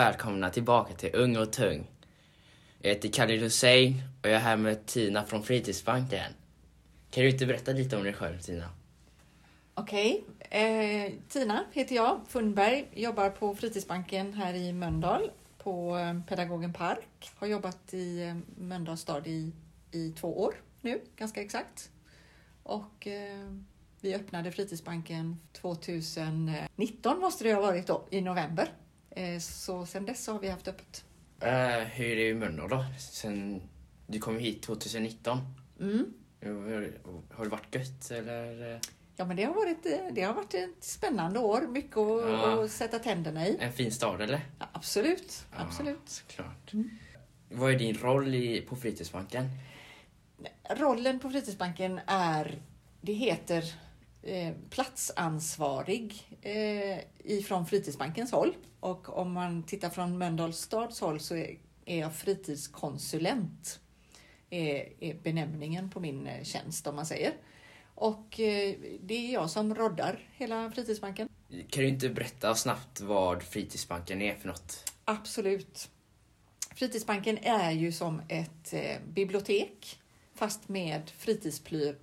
välkomna tillbaka till Ung och Tung. Jag heter Khalid Hussein och jag är här med Tina från Fritidsbanken. Kan du inte berätta lite om dig själv Tina? Okej, eh, Tina heter jag, Fundberg, jobbar på Fritidsbanken här i Mölndal på eh, Pedagogen Park. Har jobbat i eh, Mölndals stad i, i två år nu, ganska exakt. Och eh, vi öppnade Fritidsbanken 2019 måste det ha varit då, i november. Eh, så sedan dess har vi haft öppet. Eh, hur är det i Mölndal då? Sen du kom hit 2019. Mm. Hur- Har det varit gött eller? Ja, men det har, varit, eh, det har varit ett spännande år, mycket att, Ja. att sätta tänderna i. En fin stad eller? Ja, absolut, Ja, absolut. såklart. Mm. Vad är din roll i, på Fritidsbanken? Rollen på Fritidsbanken är, det heter eh, platsansvarig eh, ifrån Fritidsbankens håll. Och om man tittar från Mölndals stads håll så är, är jag fritidskonsulent. Är, är benämningen på min eh, tjänst om man säger. Och eh, det är jag som roddar hela Fritidsbanken. Kan du inte berätta snabbt vad Fritidsbanken är för något? Absolut. Fritidsbanken är ju som ett eh, bibliotek fast med fritidsprylar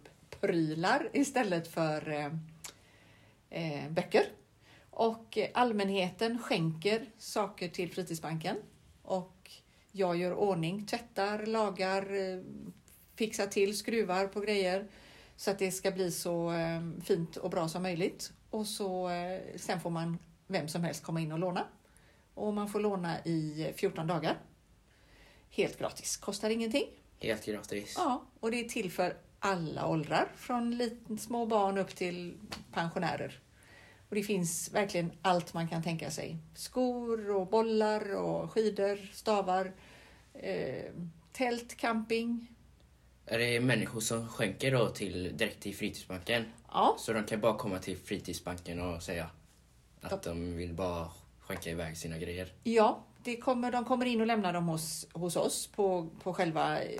istället för eh, eh, böcker. Och allmänheten skänker saker till Fritidsbanken och jag gör ordning, tvättar, lagar, eh, fixar till, skruvar på grejer så att det ska bli så eh, fint och bra som möjligt. Och så sen får man vem som helst komma in och låna. Och man får låna i 14 dagar. Helt gratis, kostar ingenting. Helt gratis. Ja, och det är till för alla åldrar, från liten, små barn upp till pensionärer. Och det finns verkligen allt man kan tänka sig. Skor och bollar och skidor, stavar, eh, tält, camping. Är det människor som skänker då till, direkt till Fritidsbanken? Ja, Så de kan bara komma till Fritidsbanken och säga att de vill bara skänka iväg sina grejer? ja det kommer, de kommer in och lämnar dem hos, hos oss på, på själva i,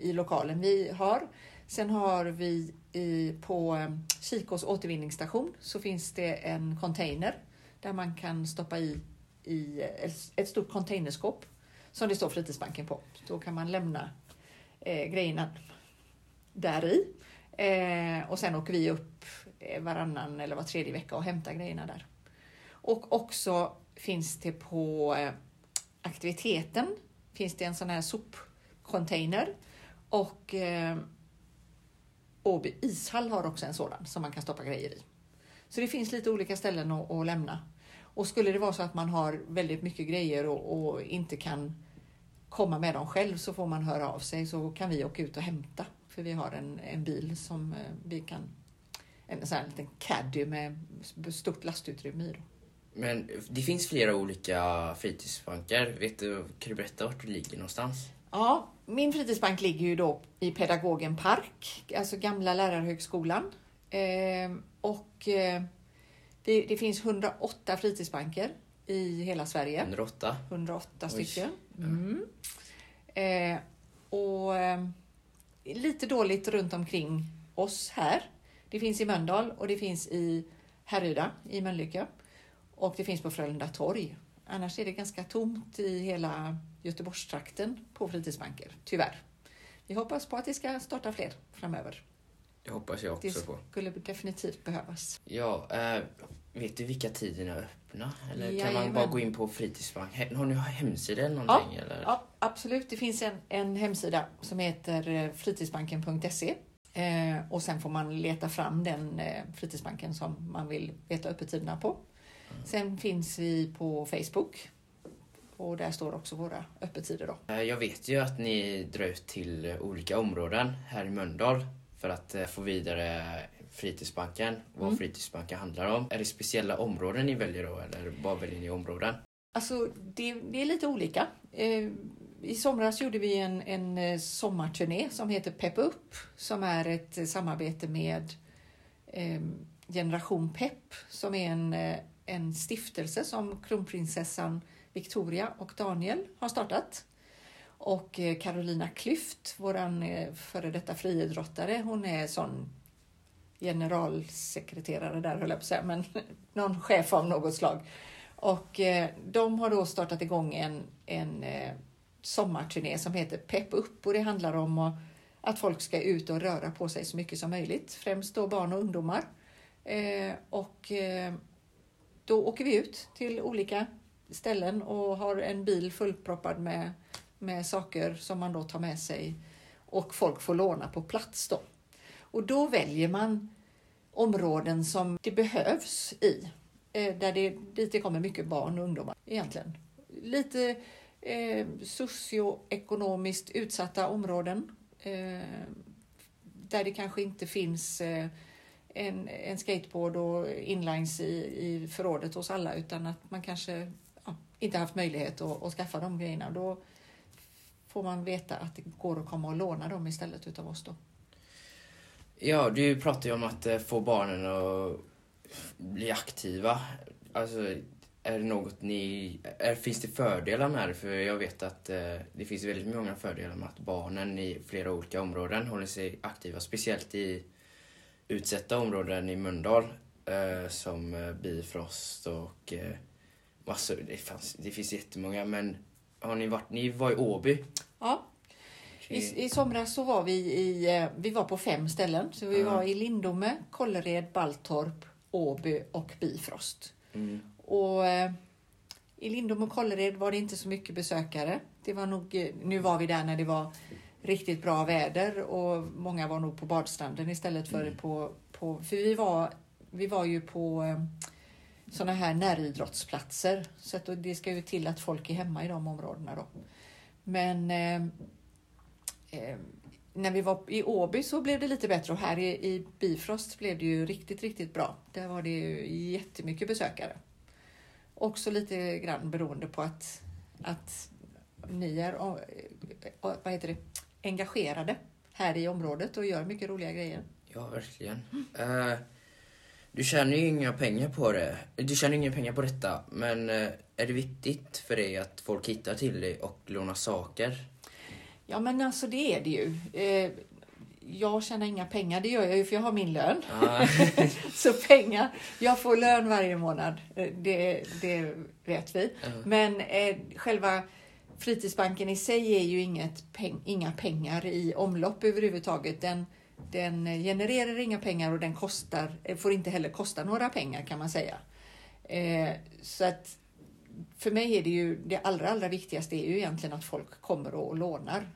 i lokalen vi har. Sen har vi i, på eh, Kikås återvinningsstation så finns det en container där man kan stoppa i, i eh, ett, stort containerskåp som det står Fritidsbanken på. Då kan man lämna eh, grejerna där i. Eh, och sen åker vi upp eh, varannan eller var tredje vecka och hämtar grejerna där. Och också finns det på eh, aktiviteten finns det en sån här sopcontainer och eh, Åby ishall har också en sådan som man kan stoppa grejer i. Så det finns lite olika ställen att, att lämna. Och skulle det vara så att man har väldigt mycket grejer och, och inte kan komma med dem själv så får man höra av sig så kan vi åka ut och hämta. För vi har en, en bil som eh, vi kan, en sån här liten caddy med stort lastutrymme i. Då. Men det finns flera olika fritidsbanker. Vet du, kan du berätta vart du ligger någonstans? Ja, min fritidsbank ligger ju då i Pedagogen Park, alltså gamla lärarhögskolan. Eh, och eh, det, det finns 108 fritidsbanker i hela Sverige. 108? 108 Oj. stycken. Mm. Eh, och eh, lite dåligt runt omkring oss här. Det finns i Mölndal och det finns i Härryda i Mölnlycke. Och det finns på Frölunda torg. Annars är det ganska tomt i hela Göteborgstrakten på fritidsbanker, tyvärr. Vi hoppas på att det ska starta fler framöver. Det hoppas jag Det också på. skulle definitivt behövas. Ja, eh, vet du vilka tiderna är öppna? Eller kan man Jajamän. bara gå in på Fritidsbank? Har ni hemsida eller någonting? Eller? Ja, absolut. Det finns en, en hemsida som heter eh, fritidsbanken.se eh, och sen får man leta fram den eh, fritidsbanken som man vill veta öppettiderna på. Sen finns vi på Facebook och där står också våra öppettider. Då. Eh, Jag vet ju att ni drar ut till olika områden här i Mölndal för att eh, få vidare Fritidsbanken, vad Mm. Fritidsbanken handlar om. Är det speciella områden ni väljer då eller bara väljer ni områden? Alltså, det, det är lite olika. Eh, I somras gjorde vi en, en sommarturné som heter Peppa upp, som är ett samarbete med Generation Pepp, som är en, en stiftelse som kronprinsessan Victoria och Daniel har startat. Och eh, Carolina Klüft, våran eh, före detta friidrottare, hon är sån generalsekreterare där höll jag på att säga, men någon chef av något slag. Och eh, de har då startat igång en, en sommarturné som heter Pepp upp och det handlar om att, folk ska ut och röra på sig så mycket som möjligt. Främst då barn och ungdomar. Och då åker vi ut till olika ställen och har en bil fullproppad med, med saker som man då tar med sig och folk får låna på plats då. Och då väljer man områden som det behövs i. Eh, där det, dit det kommer mycket barn och ungdomar egentligen. Lite eh, socioekonomiskt utsatta områden. Eh, där det kanske inte finns eh, en, en skateboard och inlines i, i förrådet hos alla utan att man kanske ja, inte haft möjlighet att, att skaffa de grejerna. Då får man veta att det går att komma och låna dem istället utav oss då. Ja, du pratar ju om att eh, få barnen att bli aktiva. Alltså, är det något ni... Är, finns det fördelar med det? För jag vet att eh, det finns väldigt många fördelar med att barnen i flera olika områden håller sig aktiva. Speciellt i utsatta områden i Mölndal eh, som eh, Bifrost och eh, massor. Det, fanns, det finns jättemånga men har ni varit... Ni var i Åby. Ja. I, I somras så var vi i, eh, vi var på fem ställen. Så vi Ja. var i Lindome, Kållered, Baltorp, Åby och Bifrost. Mm. Och eh, i Lindome och Kållered var det inte så mycket besökare. Det var nog, eh, nu var vi där när det var riktigt bra väder och många var nog på badstranden istället för Mm. på, på... För vi var, vi var ju på eh, såna här näridrottsplatser. Så att det ska ju till att folk är hemma i de områdena då. Men eh, eh, när vi var i Åby så blev det lite bättre och här i, i Bifrost blev det ju riktigt, riktigt bra. Där var det ju jättemycket besökare. Också lite grann beroende på att, att ni är eh, vad heter det, engagerade här i området och gör mycket roliga grejer. Ja, verkligen. Eh, du tjänar ju inga pengar på det. Du tjänar inga pengar på detta, men eh, är det viktigt för dig att folk hittar till dig och lånar saker? Ja men alltså det är det ju. Eh, jag tjänar inga pengar, det gör jag ju för jag har min lön. Ja. Så pengar, jag får lön varje månad, det, det vet vi. Ja. Men eh, själva fritidsbanken i sig är ju inget peng, inga pengar i omlopp överhuvudtaget. Den, den genererar inga pengar och den kostar, får inte heller kosta några pengar kan man säga. Eh, så att för mig är det ju det allra, allra viktigaste är ju egentligen att folk kommer och lånar.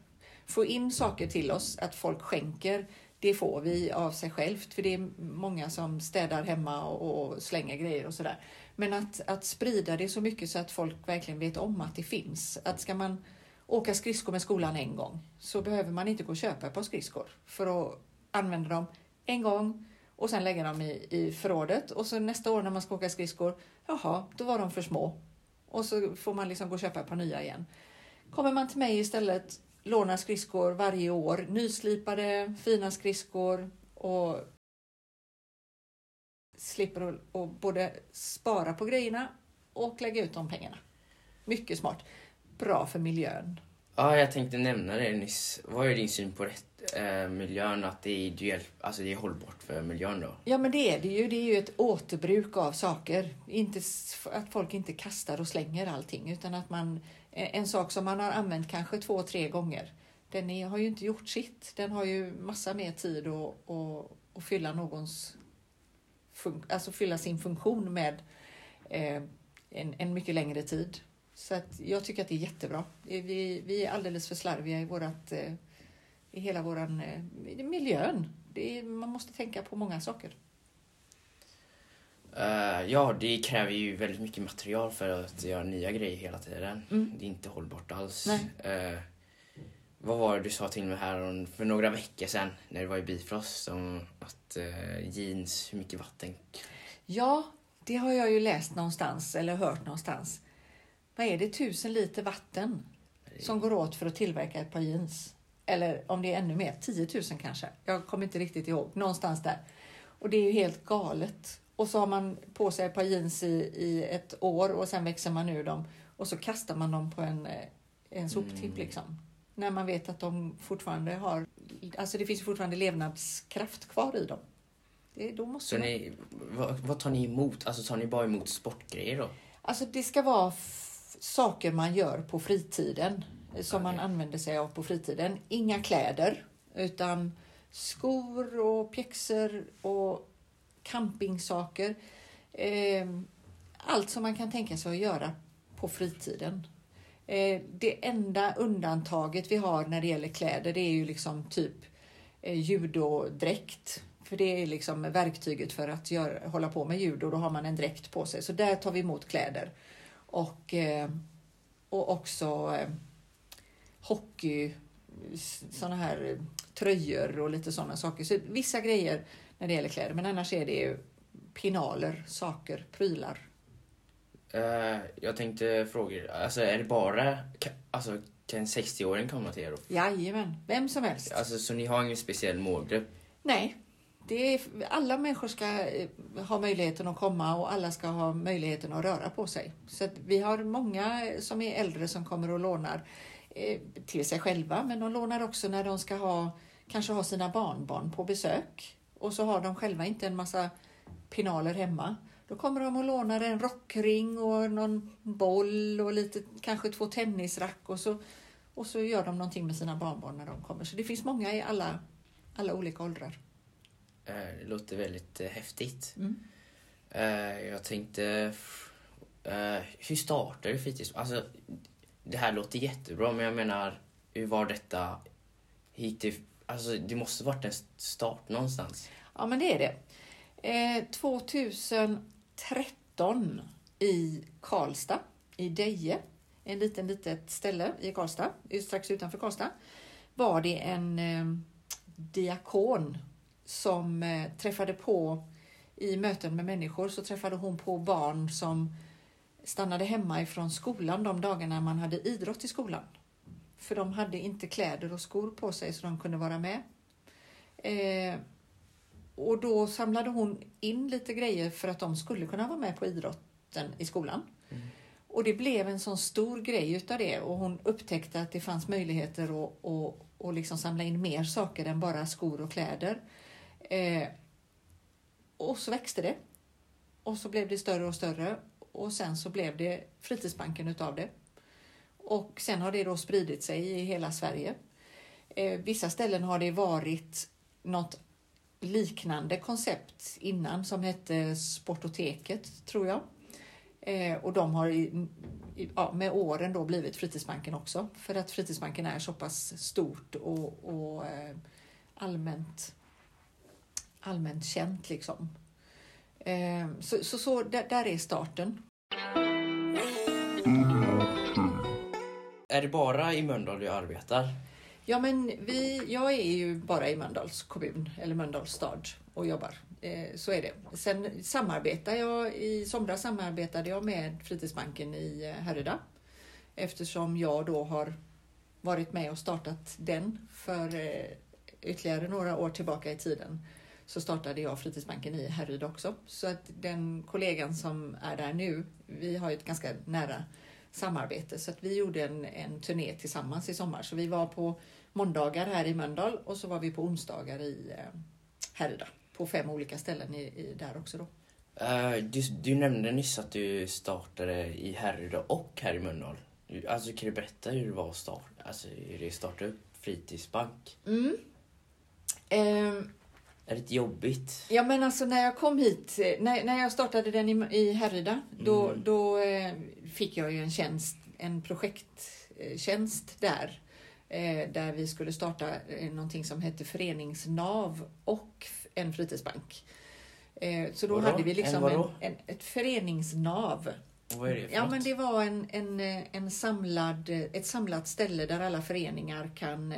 Få in saker till oss, att folk skänker, det får vi av sig självt. För det är många som städar hemma och, och slänger grejer och sådär. Men att, att sprida det så mycket så att folk verkligen vet om att det finns. Att ska man åka skridskor med skolan en gång så behöver man inte gå och köpa ett par skridskor för att använda dem en gång och sen lägga dem i, i förrådet. Och så nästa år när man ska åka skridskor, jaha, då var de för små. Och så får man liksom gå och köpa ett par nya igen. Kommer man till mig istället, lånar skridskor varje år, nyslipade, fina skridskor och slipper att och både spara på grejerna och lägga ut de pengarna. Mycket smart. Bra för miljön. ja, jag tänkte nämna det nyss. Vad är din syn på rätt, eh, miljön? Att det är ideellt, alltså det är hållbart för miljön då? Ja men det är det ju. Det är ju ett återbruk av saker. Inte att folk inte kastar och slänger allting utan att man en sak som man har använt kanske två, tre gånger. Den är, har ju inte gjort sitt. Den har ju massa mer tid att, att, att fylla någons alltså fylla sin funktion med eh, en, en mycket längre tid. Så att jag tycker att det är jättebra. Vi, vi är alldeles för slarviga i vårat, eh, i hela våran eh, miljön. Är, man måste tänka på många saker. Eh, ja, det kräver ju väldigt mycket material för att göra nya grejer hela tiden. Mm. Det är inte hållbart alls. Nej. Vad var det du sa till mig här om, för några veckor sedan när det var i Bifrost om att eh, jeans, hur mycket vatten... Ja, det har jag ju läst någonstans eller hört någonstans. Vad är det? Tusen liter vatten som går åt för att tillverka ett par jeans. Eller om det är ännu mer, 10 000 kanske. Jag kommer inte riktigt ihåg. Någonstans där. Och det är ju helt galet. Och så har man på sig ett par jeans i, i ett år och sen växer man ur dem och så kastar man dem på en, eh, en soptipp Mm. liksom. När man vet att de fortfarande har, alltså det finns fortfarande levnadskraft kvar i dem. Det, då måste man... ni, vad, vad tar ni emot? Alltså tar ni bara emot sportgrejer då? Alltså det ska vara saker man gör på fritiden. Som man Okej. använder sig av på fritiden. Inga kläder. Utan skor och pjäxor och campingsaker. Eh, allt som man kan tänka sig att göra på fritiden. Eh, det enda undantaget vi har när det gäller kläder det är ju liksom typ eh, judodräkt. För det är liksom verktyget för att gör, hålla på med judo. Då har man en dräkt på sig. Så där tar vi emot kläder. Och, eh, och också eh, hockey, sådana här eh, tröjor och lite sådana saker. Så vissa grejer när det gäller kläder. Men annars är det ju pinaler, saker, prylar. Eh, jag tänkte fråga, alltså är det bara, alltså kan en 60-åring komma till er? då? Jajamän, vem som helst. Alltså så ni har ingen speciell målgrupp? Nej, det är, alla människor ska eh, ha möjligheten att komma och alla ska ha möjligheten att röra på sig. Så vi har många som är äldre som kommer och lånar eh, till sig själva, men de lånar också när de ska ha, kanske ha sina barnbarn på besök. Och så har de själva inte en massa pinaler hemma. Då kommer de och lånar en rockring och någon boll och lite, kanske två tennisrack och så, och så gör de någonting med sina barnbarn när de kommer. Så det finns många i alla, alla olika åldrar. Eh, det låter väldigt eh, häftigt. Mm. Eh, jag tänkte, hur startar du fritids... Alltså, det här låter jättebra, men jag menar, hur var detta hit. Alltså, det måste varit en start någonstans. Ja, men det är det. 2000 13 i Karlstad, i Deje, en liten litet ställe i Karlstad, strax utanför Karlstad, var det en eh, diakon som eh, träffade på i möten med människor så träffade hon på barn som stannade hemma ifrån skolan de dagarna man hade idrott i skolan. För de hade inte kläder och skor på sig så de kunde vara med. Eh, och då samlade hon in lite grejer för att de skulle kunna vara med på idrotten i skolan. Mm. Och det blev en sån stor grej utav det och hon upptäckte att det fanns möjligheter att, att, att liksom samla in mer saker än bara skor och kläder. Eh, och så växte det. Och så blev det större och större och sen så blev det fritidsbanken utav det. Och sen har det då spridit sig i hela Sverige. Eh, vissa ställen har det varit något liknande koncept innan som hette Sportoteket, tror jag. Eh, och de har i, i, ja, med åren då blivit Fritidsbanken också. För att Fritidsbanken är så pass stort och, och eh, allmänt, allmänt känt liksom. Eh, så så, så där, där är starten. Är det bara i Mölndal du arbetar? Ja, men vi, jag är ju bara i Mölndals kommun, eller Mölndals stad, och jobbar. Eh, så är det. Sen samarbetar jag, i somras samarbetade jag med Fritidsbanken i eh, Härryda. Eftersom jag då har varit med och startat den för eh, ytterligare några år tillbaka i tiden. Så startade jag Fritidsbanken i Härryda också. Så att den kollegan som är där nu, vi har ju ett ganska nära samarbete. Så att vi gjorde en, en turné tillsammans i sommar. Så vi var på måndagar här i Mölndal och så var vi på onsdagar i eh, Härryda. På fem olika ställen i, i, där också då. Eh, du, du nämnde nyss att du startade i Härryda och här i Mölndal. Alltså kan du berätta hur det var att starta, alltså hur det är att starta upp fritidsbank? Mm. Ehm, Är det jobbigt? Ja men alltså när jag kom hit, eh, när, när jag startade den i, i Härryda, då, Mm. då eh, fick jag ju en tjänst, en projekttjänst där. Eh, där vi skulle starta eh, någonting som hette Föreningsnav och en fritidsbank. Eh, så då Vadå? hade vi liksom en, en, ett föreningsnav. Vad är det för Ja något? men det var en, en, en samlad, ett samlat ställe där alla föreningar kan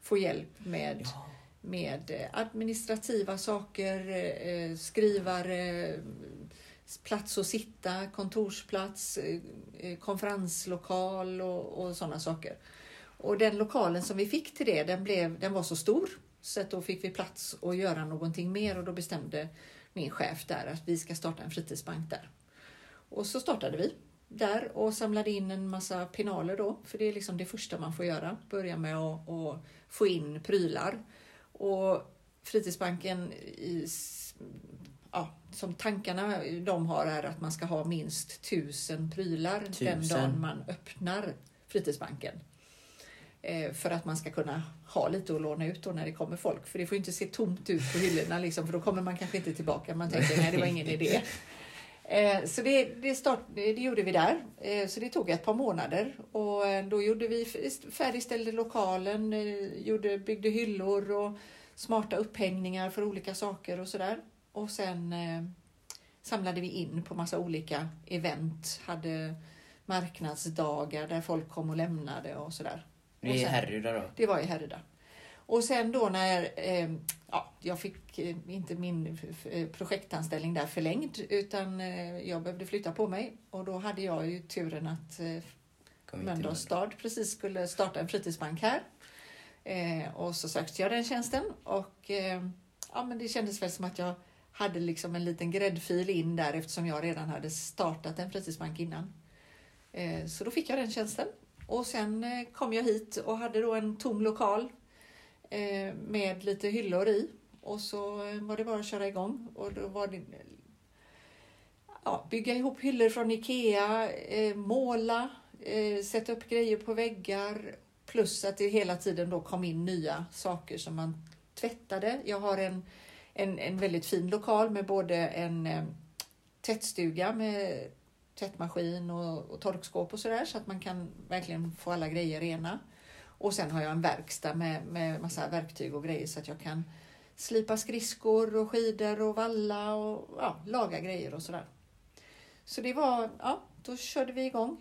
få hjälp med Ja. med administrativa saker, skrivare, plats att sitta, kontorsplats, konferenslokal och, och sådana saker. Och den lokalen som vi fick till det, den, blev, den var så stor så att då fick vi plats att göra någonting mer och då bestämde min chef där att vi ska starta en fritidsbank där. Och så startade vi där och samlade in en massa pinaler då, för det är liksom det första man får göra. Börja med att, att få in prylar. Och Fritidsbanken i, ja, som tankarna de har är att man ska ha minst tusen prylar den Tusen? dagen man öppnar fritidsbanken. Eh, för att man ska kunna ha lite att låna ut då när det kommer folk. För det får ju inte se tomt ut på hyllorna liksom, för då kommer man kanske inte tillbaka. Man tänker nej, det var ingen idé. Eh, så det, det, start, det gjorde vi där. Eh, så det tog ett par månader och då gjorde vi färdigställde lokalen, gjorde, byggde hyllor och smarta upphängningar för olika saker och sådär. Och sen samlade vi in på massa olika event, hade marknadsdagar där folk kom och lämnade och sådär. Det är sen- Härryda då? Det var i Härryda. Och sen då när eh, ja, jag fick eh, inte min f- projektanställning där förlängd utan eh, jag behövde flytta på mig och då hade jag ju turen att eh, Mölndals stad precis skulle starta en fritidsbank här. Eh, och så sökte jag den tjänsten och eh, ja, men det kändes väl som att jag hade liksom en liten gräddfil in där eftersom jag redan hade startat en fritidsbank innan. Eh, så då fick jag den tjänsten och sen eh, kom jag hit och hade då en tom lokal eh, med lite hyllor i. Och så eh, var det bara att köra igång. Och då var det ja, bygga ihop hyllor från Ikea, måla, sätta upp grejer på väggar. Plus att det hela tiden då kom in nya saker som man tvättade. Jag har en, en, en väldigt fin lokal med både en tvättstuga med tvättmaskin och, och torkskåp och sådär så att man kan verkligen få alla grejer rena. Och sen har jag en verkstad med, med massa verktyg och grejer så att jag kan slipa skridskor och skidor och valla och ja, laga grejer och sådär. Så det var, ja, då körde vi igång.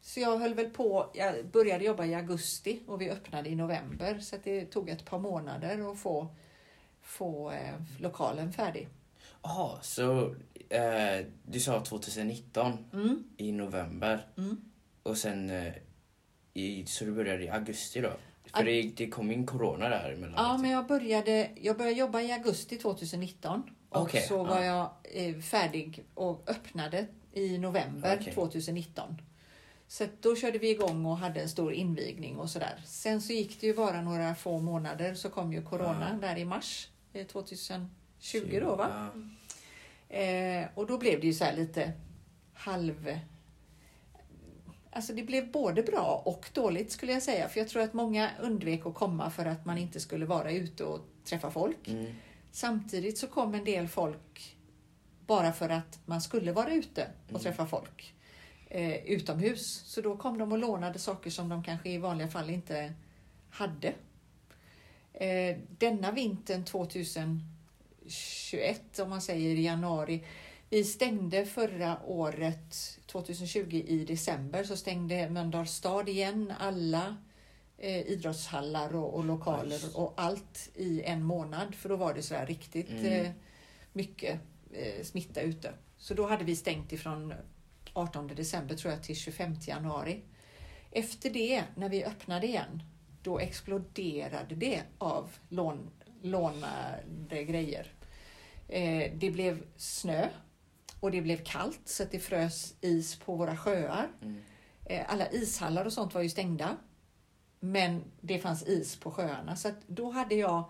Så jag höll väl på, jag började jobba i augusti och vi öppnade i november så att det tog ett par månader att få, få eh, lokalen färdig. Jaha, så eh, du sa 2019 Mm, i november mm. och sen eh, i, så du började i augusti då? För Ag- det, det kom in corona där emellan. Ja, men jag började, jag började jobba i augusti 2019 och Okej, så var ja. jag eh, färdig och öppnade i november Okej. 2019. Så då körde vi igång och hade en stor invigning och sådär. Sen så gick det ju bara några få månader så kom ju corona där i mars eh, 2020 då va? Ja. Eh, och då blev det ju så här lite halv... Alltså det blev både bra och dåligt skulle jag säga. För jag tror att många undvek att komma för att man inte skulle vara ute och träffa folk. Mm. Samtidigt så kom en del folk bara för att man skulle vara ute och Mm. träffa folk eh, utomhus. Så då kom de och lånade saker som de kanske i vanliga fall inte hade. Eh, denna vintern 2021, om man säger i januari, vi stängde förra året, 2020 i december, så stängde Mölndals stad igen alla eh, idrottshallar och, och lokaler och allt i en månad. För då var det så här riktigt Mm. eh, mycket eh, smitta ute. Så då hade vi stängt ifrån 18 december tror jag till 25 januari. Efter det, när vi öppnade igen, då exploderade det av lån, lånade grejer. Eh, det blev snö och det blev kallt så att det frös is på våra sjöar. Mm. Eh, alla ishallar och sånt var ju stängda. Men det fanns is på sjöarna. Så att då hade jag,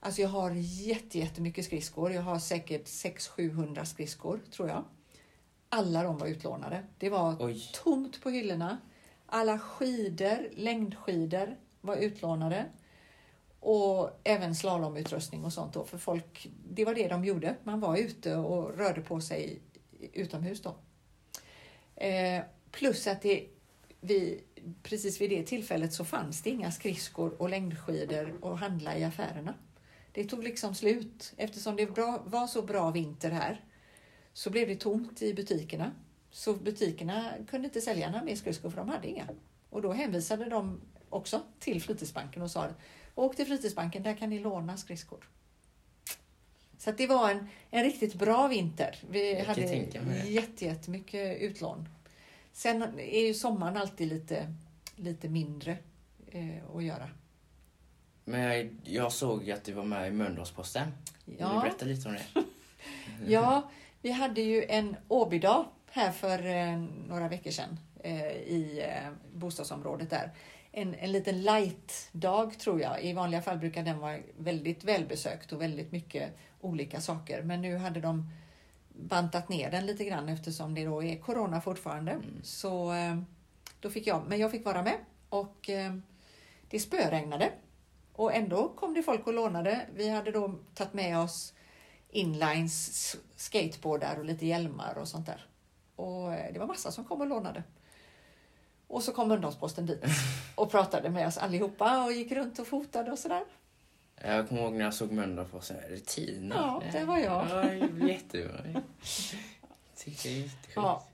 alltså jag har jätte, jättemycket skridskor. Jag har säkert 600-700 skridskor tror jag. Alla de var utlånade. Det var Oj. tomt på hyllorna. Alla skidor, längdskidor var utlånade. Och även slalomutrustning och sånt då. För folk, det var det de gjorde. Man var ute och rörde på sig utomhus då. Eh, plus att det, vi, precis vid det tillfället så fanns det inga skridskor och längdskidor att handla i affärerna. Det tog liksom slut. Eftersom det bra, var så bra vinter här så blev det tomt i butikerna. Så butikerna kunde inte sälja några mer skridskor för de hade inga. Och då hänvisade de också till fritidsbanken och sa åk till fritidsbanken, där kan ni låna skridskor. Så det var en, en riktigt bra vinter. Vi Jag hade jätte, jättemycket utlån. Sen är ju sommaren alltid lite, lite mindre eh, att göra. Men jag, jag såg att du var med i Mölndalsposten. Vill du Ja. berätta lite om det? Ja, vi hade ju en Åbydag här för eh, några veckor sedan eh, i eh, bostadsområdet där. En, en liten light-dag tror jag. I vanliga fall brukar den vara väldigt välbesökt och väldigt mycket olika saker. Men nu hade de bantat ner den lite grann eftersom det då är corona fortfarande. Så eh, då fick jag, men jag fick vara med och eh, det spöregnade. Och ändå kom det folk och lånade. Vi hade då tagit med oss inlines, skateboardar och lite hjälmar och sånt där. Och eh, det var massa som kom och lånade. Och så kom Mölndalsposten dit och pratade med oss allihopa och gick runt och fotade och sådär. Jag kommer ihåg när jag såg Mölndalsposten. Är det Tina? Ja, det var jag. Ja, jättebra. Jag tycker det är jättesjukt. Ja.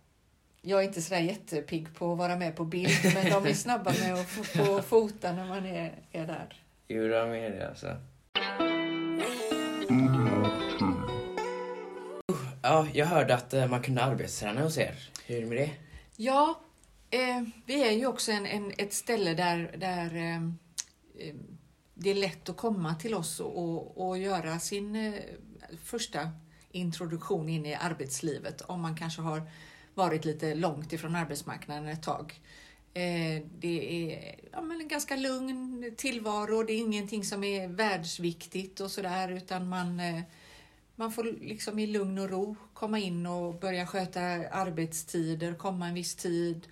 Jag är inte sådär jättepigg på att vara med på bild, men de är snabba med att få, fota när man är, är där. Jo, de är det alltså. Ja, jag hörde att eh, man kunde arbetsträna hos er. Hur är det med det? Ja, eh, vi är ju också en, en, ett ställe där, där eh, eh, det är lätt att komma till oss och, och, och göra sin eh, första introduktion in i arbetslivet om man kanske har varit lite långt ifrån arbetsmarknaden ett tag. Eh, det är ja, men en ganska lugn tillvaro, det är ingenting som är världsviktigt och sådär utan man, eh, man får liksom i lugn och ro komma in och börja sköta arbetstider, komma en viss tid,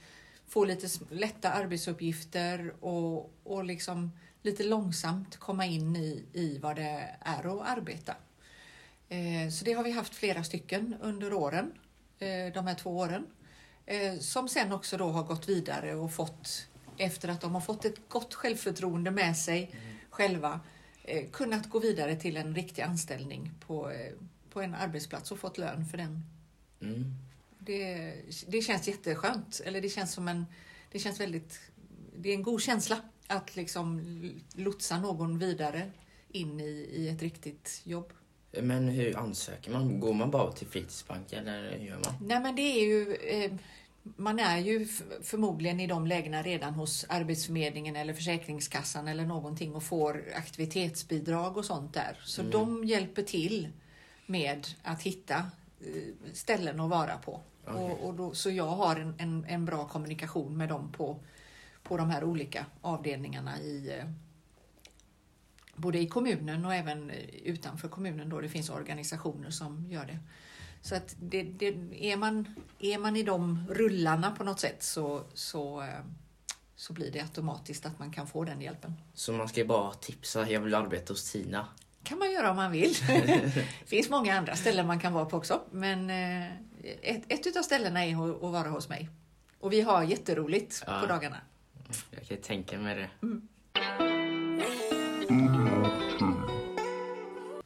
få lite lätta arbetsuppgifter och, och liksom lite långsamt komma in i, i vad det är att arbeta. Eh, Så det har vi haft flera stycken under åren, eh, de här två åren. Eh, Som sen också då har gått vidare och fått, efter att de har fått ett gott självförtroende med sig själva, eh, kunnat gå vidare till en riktig anställning på, eh, på en arbetsplats och fått lön för den. Mm. Det, det känns jätteskönt, eller det känns som en, det känns väldigt, det är en god känsla att liksom lotsa någon vidare in i, i ett riktigt jobb. Men hur ansöker man? Går man bara till fritidsbanken eller hur gör man? Nej men det är ju, eh, man är ju förmodligen i de lägena redan hos Arbetsförmedlingen eller Försäkringskassan eller någonting och får aktivitetsbidrag och sånt där. Så de hjälper till med att hitta eh, ställen att vara på. Okej. Och, och då, så jag har en, en, en bra kommunikation med dem på, på de här olika avdelningarna i eh, både i kommunen och även eh, utanför kommunen då det finns organisationer som gör det. Så att det, det, är, man, är man i de rullarna på något sätt så, så, eh, så blir det automatiskt att man kan få den hjälpen. Så man ska bara tipsa, jag vill arbeta hos Tina. kan man göra om man vill. Det finns många andra ställen man kan vara på också. Men ett, ett av ställena är att vara hos mig. Och vi har jätteroligt ja. på dagarna. Mm, jag kan tänka mig det. Mm.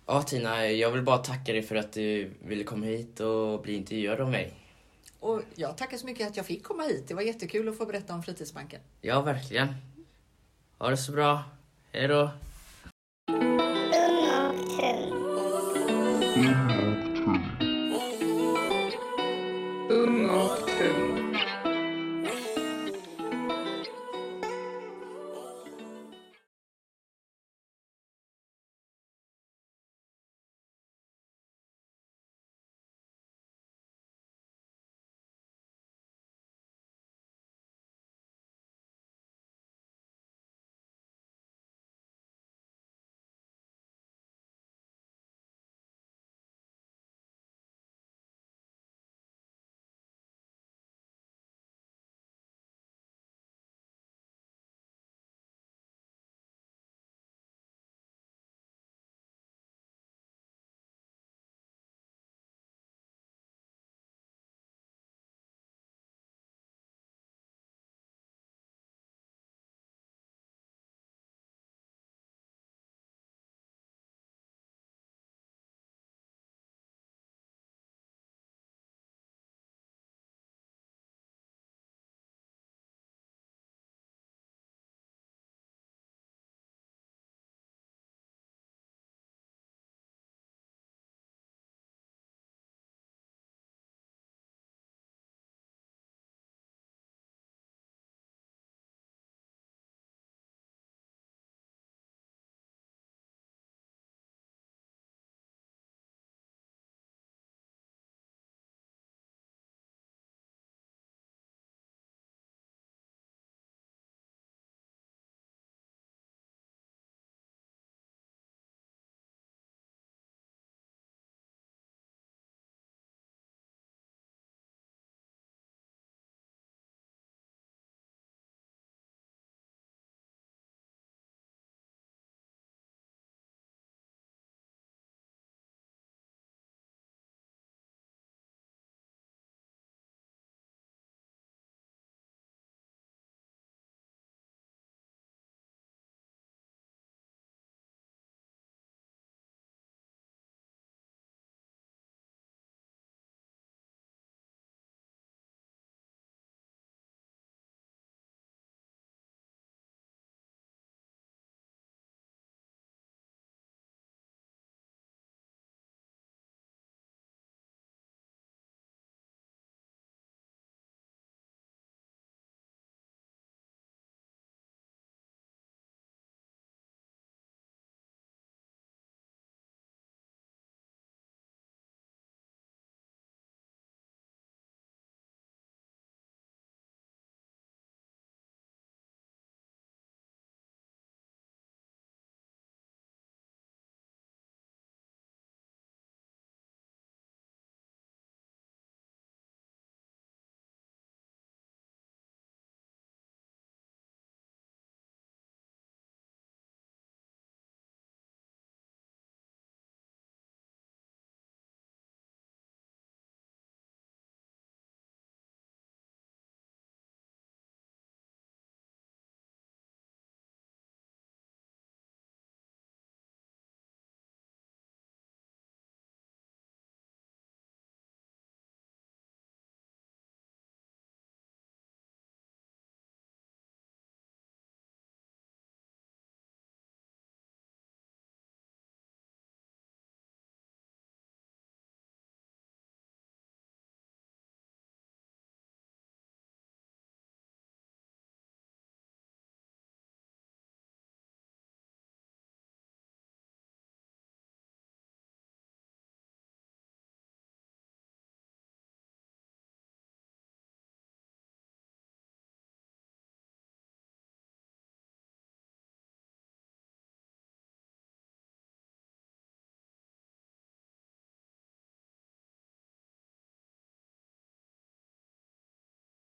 Ja, Tina, jag vill bara tacka dig för att du ville komma hit och bli intervjuad av mig. Och jag tackar så mycket att jag fick komma hit. Det var jättekul att få berätta om Fritidsbanken. Ja, verkligen. Ha det så bra. Hej då. Mm.